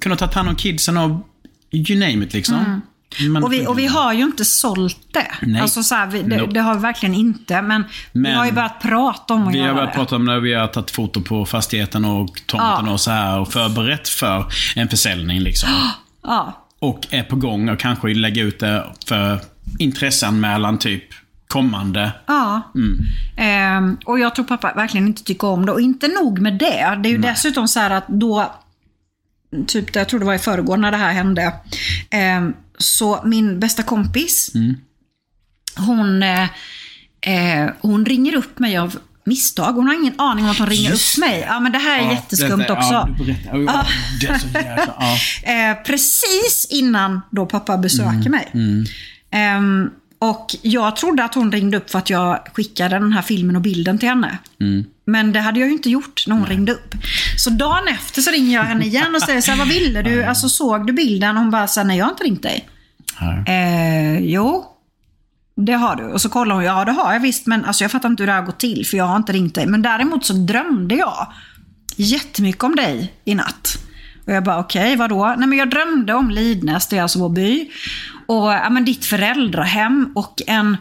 kunnat ta hand om kidsen och you name it liksom. Men, Och vi, och vi har ju inte sålt det. Nej. Alltså så här, vi, det, Nope. det har vi verkligen inte. Men, vi Men har ju börjat prata om att Vi har börjat det. prata om när vi har tagit foto på fastigheten och tomten Ja. och så här och förberett för en försäljning liksom. Ja. Och är på gång och kanske lägga ut det för intresseanmälan typ kommande. Ja. Ehm, och jag tror pappa verkligen inte tycker om det. Och inte nog med det. Det är ju dessutom så att då, typ jag tror det var i förrgår när det här hände. ehm, så min bästa kompis, hon, eh, eh, hon ringer upp mig av misstag. Hon har ingen aning om att hon ringer Just upp mig. Ja, men det här är Ja, jätteskumt detta- också. Ja, Ja. Det är så jäkla... Ja. Eh, precis innan då pappa besöker Mm, mig. Ehm, och jag trodde att hon ringde upp för att jag skickade den här filmen och bilden till henne. Mm. Men det hade jag ju inte gjort när hon ringde upp. Så dagen efter så ringer jag henne igen och säger så här, vad ville du? Alltså såg du bilden? Hon bara, så här, nej jag har inte ringt dig. Eh, jo, det har du. Och så kollar hon, ja det har jag visst, men alltså, jag fattar inte hur det här gått till, för jag har inte ringt dig. Men däremot så drömde jag jättemycket om dig i natt. Och jag bara, okej, vadå? Nej men jag drömde om Lidnäs, det är alltså vår by. Och ja, men ditt föräldrahem och en,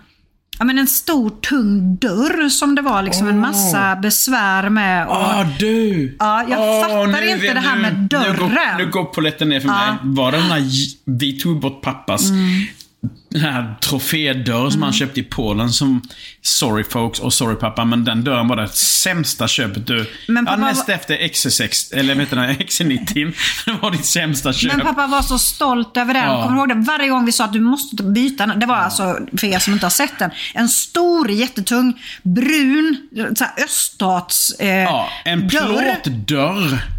ja, men en stor tung dörr som det var liksom en massa besvär med. Och, Ah, du! Ja, jag fattar nu inte vet- det här nu- med Nu dörren. går, nu går polletten ner för mig. Var det den här, vi tog bort pappas Mm. Den här trofédörr som han köpte i Polen som Sorry folks och sorry pappa, men den dörren var det sämsta köpet du... Men ja, pappa näst var- efter XC6, eller vet du, XC90. Det var ditt sämsta köp. Men pappa var så stolt över den. Ja. Kommer du ihåg det? Varje gång vi sa att du måste byta den. Det var alltså, för er som inte har sett den, en stor, jättetung, brun, så här öststats eh, ja, en dörr. plåtdörr.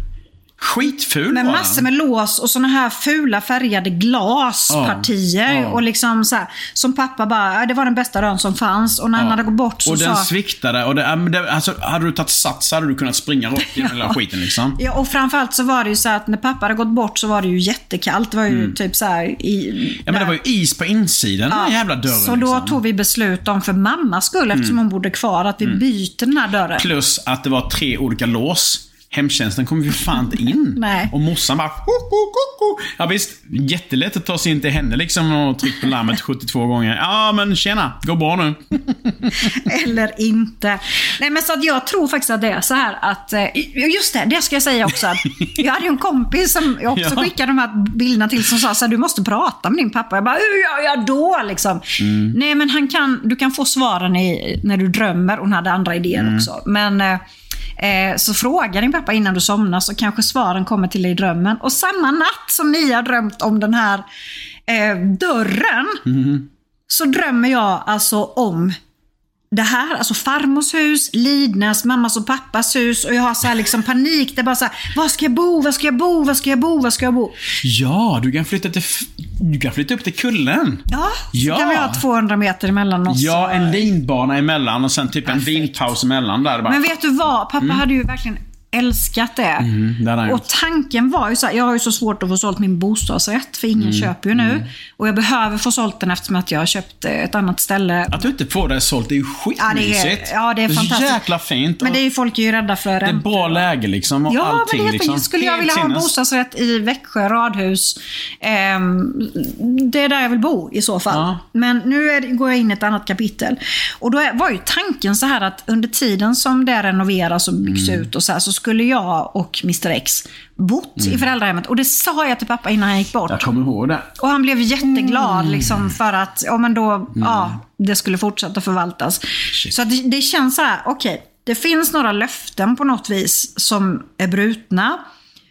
Skitful Med massor den. med lås och såna här fula färgade glaspartier. Ja, ja. Och liksom så här, som pappa bara, "Ja, det var den bästa dörren som fanns. Och när han hade gått bort så och den sa... sviktade. Och det, ja, alltså, hade du tagit sats hade du kunnat springa rakt genom hela skiten liksom. Ja, och framförallt så var det ju så att när pappa hade gått bort så var det ju jättekallt. Det var ju typ så här i... Mm. Ja, men det var ju is på insidan, den här jävla dörren. Så då liksom. Mm. tog vi beslut om, för mammas skull, eftersom hon bodde kvar, att vi byter den här dörren. Plus att det var tre olika lås. Hemtjänsten kom ju fan inte in. Nej. Och morsan bara... Ho, ho, ho, ho. Ja visst, jättelätt att ta sig in till henne liksom och trycka på larmet 72 gånger. Ja men tjena, går bra nu. Eller inte. Nej men så att jag tror faktiskt att det är så här att, eh, just det, det ska jag säga också. Jag hade ju en kompis som jag också Ja. skickade de här bilderna till som sa så här, du måste prata med din pappa. Jag bara, hur gör jag då? Liksom. Mm. Nej men han kan, du kan få svaren i, när du drömmer. Hon hade andra idéer Mm. också. Men eh, så fråga din pappa innan du somnar så kanske svaren kommer till dig i drömmen. Och samma natt som ni har drömt om den här eh, dörren Mm. så drömmer jag alltså om det här, alltså farmors hus, Lidnäs, mammas och pappas hus och jag har så här liksom panik. Det är bara så här, var ska jag bo, var ska jag bo, var ska jag bo, var ska jag bo? Ja, du kan flytta till... Du kan flytta upp till kullen. Ja, Ja. så kan vi ha 200 meter emellan oss. Ja, en linbana emellan och sen typ en vinpaus emellan där. Bara, Men vet du vad? Pappa hade ju verkligen älskat det. Mm, och tanken var ju så här, jag har ju så svårt att få sålt min bostadsrätt, för ingen Mm, köper ju nu. Och jag behöver få sålt den eftersom att jag har köpt eh, ett annat ställe. Att du inte får det sålt det är ju Ja, det är, skitmysigt. ja, det är så fantastiskt. jäkla fint. Men det är ju folk är ju rädda för det är räntor. bra läge liksom och Ja, allting. men det liksom. Skulle jag vilja ha en bostadsrätt i Växjö radhus, ehm, det är där jag vill bo i så fall. Ja. Men nu är, går jag in i ett annat kapitel. Och då var ju tanken så här att under tiden som det renoveras och byggs Mm. ut och så här, så skulle jag och Mr X bott i föräldrahemmet. Och det sa jag till pappa innan han gick bort. Jag kommer ihåg det. Och han blev jätteglad Mm. liksom, för att ja, men då, ja, det skulle fortsätta förvaltas. Så att det, det känns så här, okej, det finns några löften på något vis som är brutna.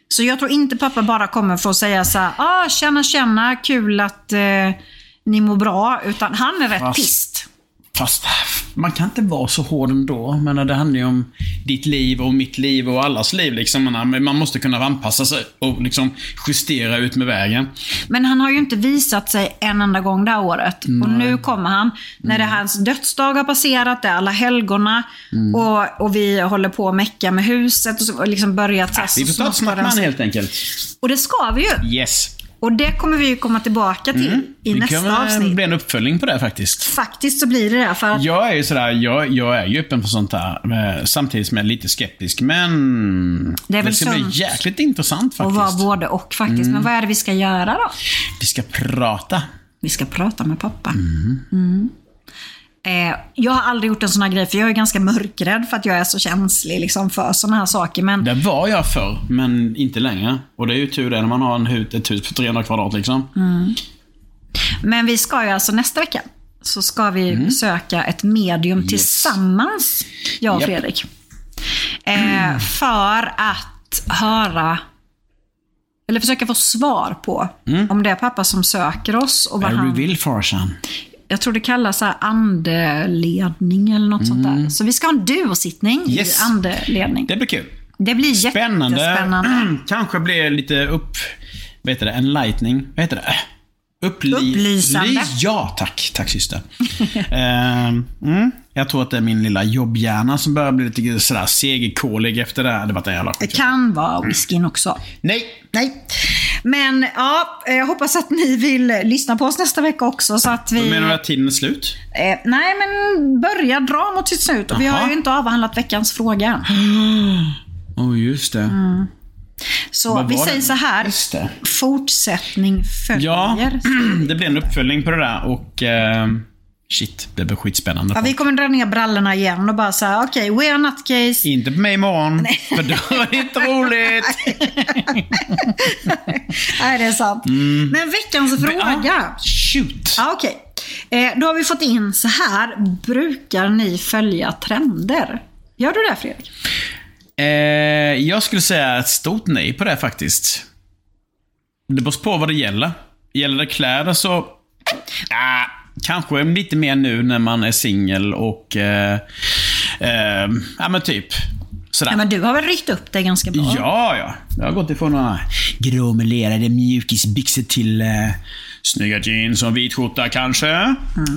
Så jag tror inte pappa bara kommer få säga så här, ah, tjena tjena, kul att eh, ni mår bra. Utan han är rätt Fast- pist. Fast man kan inte vara så hård ändå. Men det handlar ju om ditt liv och mitt liv och allas liv. Liksom. Man måste kunna anpassa sig och liksom justera ut med vägen. Men han har ju inte visat sig en enda gång det här året. Och nu kommer han, när det hans dödsdag har passerat, det är alla helgona och, och vi håller på att mecka med huset och så, och liksom börjat... så Vi får ta ett snack med helt enkelt. Och det ska vi ju. Yes. Och det kommer vi ju komma tillbaka till i det nästa kan väl avsnitt. bli en uppföljning på det faktiskt. Faktiskt så blir det det. För att, Jag är ju sådär, jag, jag är ju öppen för sånt här. eh, Samtidigt som jag är lite skeptisk. Men Det är väl ska bli jäkligt intressant och faktiskt. vara både och faktiskt. Mm. Men vad är det vi ska göra då? Vi ska prata. Vi ska prata med pappa. Mm. Eh, jag har aldrig gjort en sån här grej, för jag är ganska mörkrädd för att jag är så känslig liksom, för såna här saker. Men Det var jag förr, men inte längre. Och det är ju tur det när man har en hus, ett hus på 300 kvadrat liksom. Mm. Men vi ska ju alltså nästa vecka, så ska vi besöka ett medium tillsammans, jag och Japp. Fredrik. Eh, för att höra, eller försöka få svar på om det är pappa som söker oss och vad han... du vill farsan? Jag tror det kallas så här andeledning eller något sånt där. Så vi ska ha en duosittning Mm. Yes. i andeledning. Det blir kul. Det blir Spännande. jättespännande. Kanske blir lite upp... Vad heter det? Enlightening? Vad heter det? Upply Upplysande. Lys- Ja, tack. Tack syster. Ehm, mm. Jag tror att det är min lilla jobbhjärna som börjar bli lite sådär segerkålig efter det här. Det var en jävla Det kan vara whiskyn också. Nej. Nej. Men ja, jag hoppas att ni vill lyssna på oss nästa vecka också så att vi... Menar du att tiden är slut? Eh, nej, men börja dra mot sitt slut. Och vi har ju inte avhandlat veckans fråga. Åh, oh, just det. Så Vad vi säger det? så här. Fortsättning följer. Ja, det blir en uppföljning på det där och... ehm, shit, det blir skitspännande. Ja, vi kommer dra ner brallorna igen och bara säga okej, we are nutcase. Inte på mig imorgon, för då är det inte roligt. Nej, det är sant. Men veckans fråga. Mm. Ja, shoot. Ja, okej. Eh, då har vi fått in så här. Brukar ni följa trender? Gör du det Fredrik? Eh, jag skulle säga ett stort nej på det faktiskt. Det beror på vad det gäller. Gäller det kläder så... Ah, kanske lite mer nu när man är singel och... Eh, eh, ja men typ. Sådär. Ja, men du har väl ryckt upp det ganska bra? Ja, ja. Jag har gått ifrån några gråmelerade mjukisbyxor till eh, snygga jeans och vit skjorta kanske.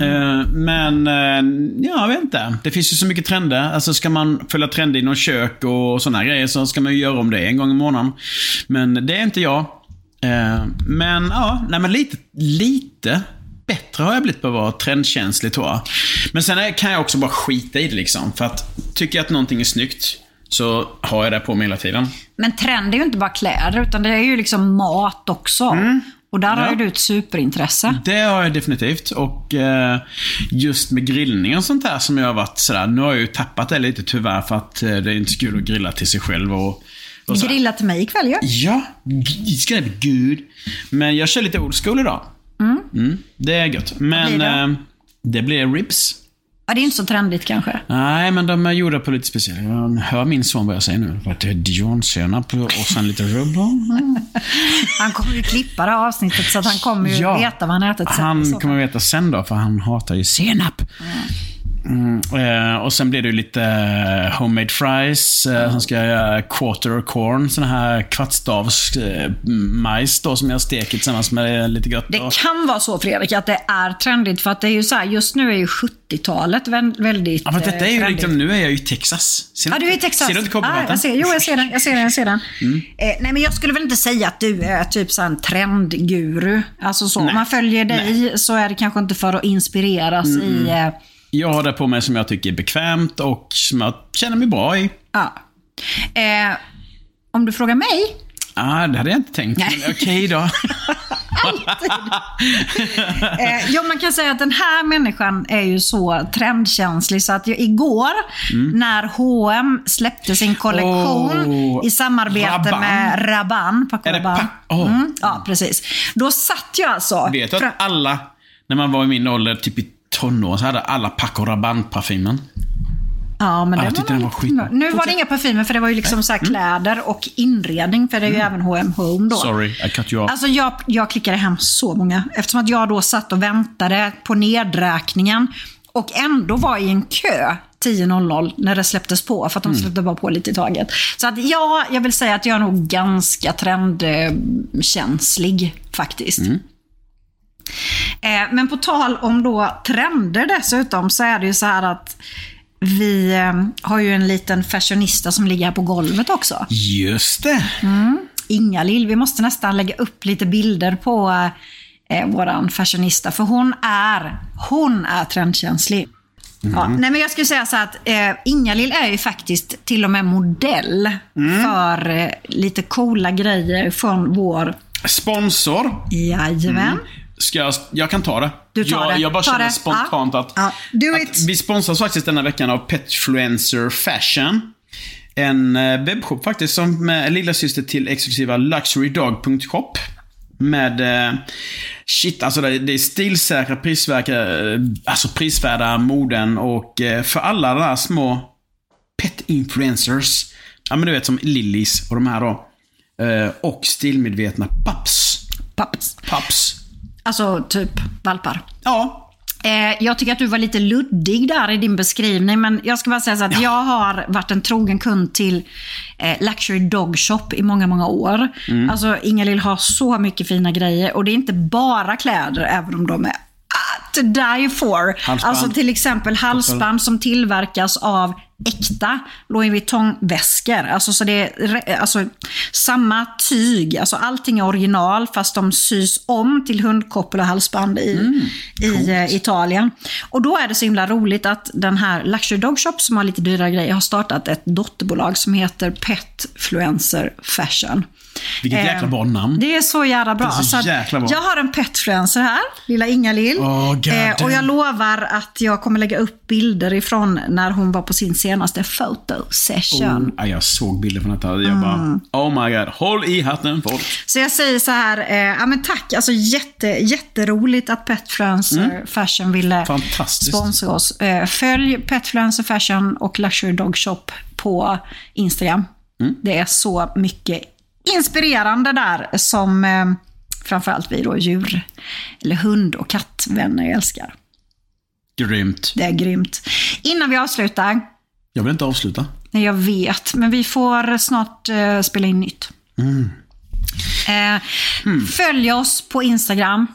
Eh, men, eh, ja, jag vet inte. Det finns ju så mycket trender. Alltså ska man följa trender inom kök och sådana grejer så ska man ju göra om det en gång i månaden. Men det är inte jag. Eh, men ja, nej men lite, lite bättre har jag blivit på att vara trendkänslig tror jag. Men sen kan jag också bara skita i det liksom. För att tycker jag att någonting är snyggt så har jag det på mig hela tiden. Men trend är ju inte bara kläder, utan det är ju liksom mat också. Och där har Ja. ju du ett superintresse. Det har jag definitivt. Och eh, just med grillning och sånt där som jag har varit sådär. Nu har jag ju tappat det lite tyvärr för att eh, det är inte så kul att grilla till sig själv och, och. Grilla till mig ikväll ju. Ja, it's gonna be good. Men jag kör lite old school idag. Mm, det är gött. Men blir det? eh, det blir ribs. Ja, det är inte så trendigt kanske. Nej, men de är gjorda på lite speciellt. Hör min son vad jag säger nu. Att det är dijonsenap och sen lite rubb. Han kommer ju klippa det här avsnittet så att han kommer ju veta vad han ätit sen. Han kommer veta sen då, för han hatar ju senap. Mm, eh, och sen blir det ju lite eh, homemade fries. Eh, Sen ska jag göra quarter corn, sån här kvartsstavs eh, majs då som jag steker tillsammans med lite gött. Det kan vara så Fredrik, att det är trendigt. För att det är ju så här, just nu är ju 70-talet vä- väldigt Ja, men detta är ju trendigt. liksom, nu är jag ju i Texas. Ser Ja, du är i Texas. Ser du inte Copyrighten? ah, jag ser, Jo, jag ser den. Jag ser den, jag ser den. Mm. Nej, men jag skulle väl inte säga att du är typ så en trendguru. Alltså så. Om man följer dig så är det kanske inte för att inspireras i... Jag har det på mig som jag tycker är bekvämt och som jag känner mig bra i. ja. eh, om du frågar mig Ah, det hade jag inte tänkt. Nej. Men Okej då. Eh, jo, man kan säga att den här människan är ju så trendkänslig så att jag, igår när H&M släppte sin kollektion Mm. Oh, i samarbete Rabanne. med Rabanne, Paco Rabanne. Pa- oh. mm, ja, precis. Då satt jag alltså... Vet du att alla, när man var i min ålder, typ i tonåren, så hade alla Paco Rabanne-parfymen. Ja, men Ja, jag tyckte var den var skitbra. Nu var det inga parfymer för det var ju liksom så här kläder och inredning för det är ju även H&M Home då. Sorry, I cut you off. Alltså jag, jag klickade hem så många. Eftersom att jag då satt och väntade på nedräkningen och ändå var i en kö 10.00 när det släpptes på, för att de släppte bara på lite i taget. Så att ja, jag vill säga att jag är nog ganska trendkänslig faktiskt. Eh, Men på tal om då trender dessutom så är det ju så här att vi eh, har ju en liten fashionista som ligger här på golvet också. Just det. Inga-Lill, vi måste nästan lägga upp lite bilder på eh, våran fashionista. För hon är, hon är trendkänslig. Ja, nej men jag skulle säga så att eh, Inga-Lill är ju faktiskt till och med modell för eh, lite coola grejer från vår... Sponsor. Jajamän. Ska jag, jag kan ta det. Du tar jag, det. jag bara Ta känner det. spontant Ja. att, Ja, do att vi sponsras faktiskt denna veckan av Petfluencer Fashion. En eh, webbshop faktiskt som är lillasyster till exklusiva luxurydog.shop. Med, eh, shit alltså det, det är stilsäkra, prisvärda, eh, alltså prisvärda moden och för alla de där små pet influencers. Ja men du vet som Lillis och de här då. Och stilmedvetna paps. Paps. Paps. Alltså typ valpar. Ja. Eh, jag tycker att du var lite luddig där i din beskrivning, men jag ska bara säga så att jag har varit en trogen kund till eh, Luxury Dog Shop i många, många år. Mm. Alltså, Ingalill har så mycket fina grejer och det är inte bara kläder, även om de är to die for. Halsband. Alltså till exempel halsband som tillverkas av äkta Louis Vuitton-väskor. Alltså, så det är alltså, samma tyg, alltså allting är original fast de sys om till hundkoppel och halsband i, i eh, Italien. Och då är det så himla roligt att den här Luxury Dog Shop som har lite dyrare grejer har startat ett dotterbolag som heter Petfluencer Fashion. Vilket Eh, jäkla bra namn. Det är så jävla bra. Så att jäkla bra. Jag har en petfluencer här, lilla Inga-Lill. God och jag lovar att jag kommer lägga upp bilder ifrån när hon var på sin senaste photo session. Oh, ja, jag såg bilder från detta. Jag bara, Mm. oh my god, håll i hatten folk. Så jag säger så här, eh, ja men tack, alltså jätte, jätteroligt att Petfluencer Fashion ville Mm. Sponsra oss. Eh, följ Petfluencer Fashion och Luxury Dog Shop på Instagram. Mm. Det är så mycket inspirerande där som eh, framförallt vi då djur, eller hund och kattvänner älskar. Grymt. Det är grymt. Innan vi avslutar, Jag vill inte avsluta. Nej, jag vet, men vi får snart eh, spela in nytt. Eh, Följ oss på Instagram.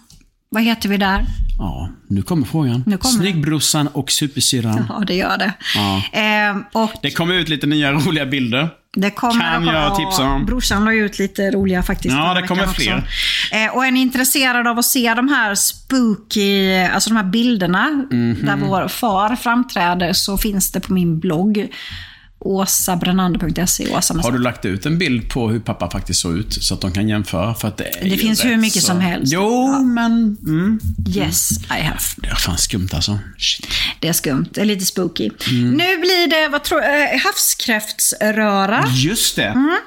Vad heter vi där? Ja, nu kommer frågan. Nu kommer. Snyggbrorsan och supersyrran. Ja, det gör det. Ja. Eh, och Det kommer ut lite nya roliga bilder. Det kommer Kan jag ja, tipsa om? Brorsan la ut lite roliga faktiskt. Ja, det kommer fler. Eh, och är ni intresserade av att se de här spooky, alltså de här bilderna Mhm. där vår far framträder så finns det på min blogg. åsabrenander.se. Åsa med Har du lagt ut en bild på hur pappa faktiskt såg ut? Så att de kan jämföra? För att det är Det ju finns hur mycket så... som helst. Jo, men... Mm. Yes, I have. Det är fan skumt alltså. Shit. Det är skumt. Det är lite spooky. Mm. Nu blir det vad tror, eh, havskräftsröra. Just det.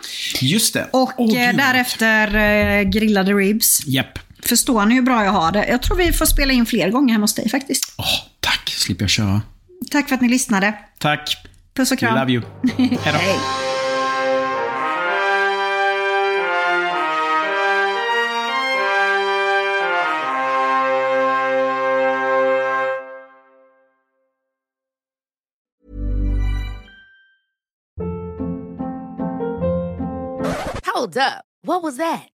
Just det. Mm. Och gud. därefter eh, grillade ribs. Japp. Förstår ni hur bra jag har det? Jag tror vi får spela in fler gånger hemma hos dig faktiskt. Åh, tack. Slipper jag köra. Tack för att ni lyssnade. Tack. Puss och We kram. love you. Hej då. Hej. Hold up. What was that?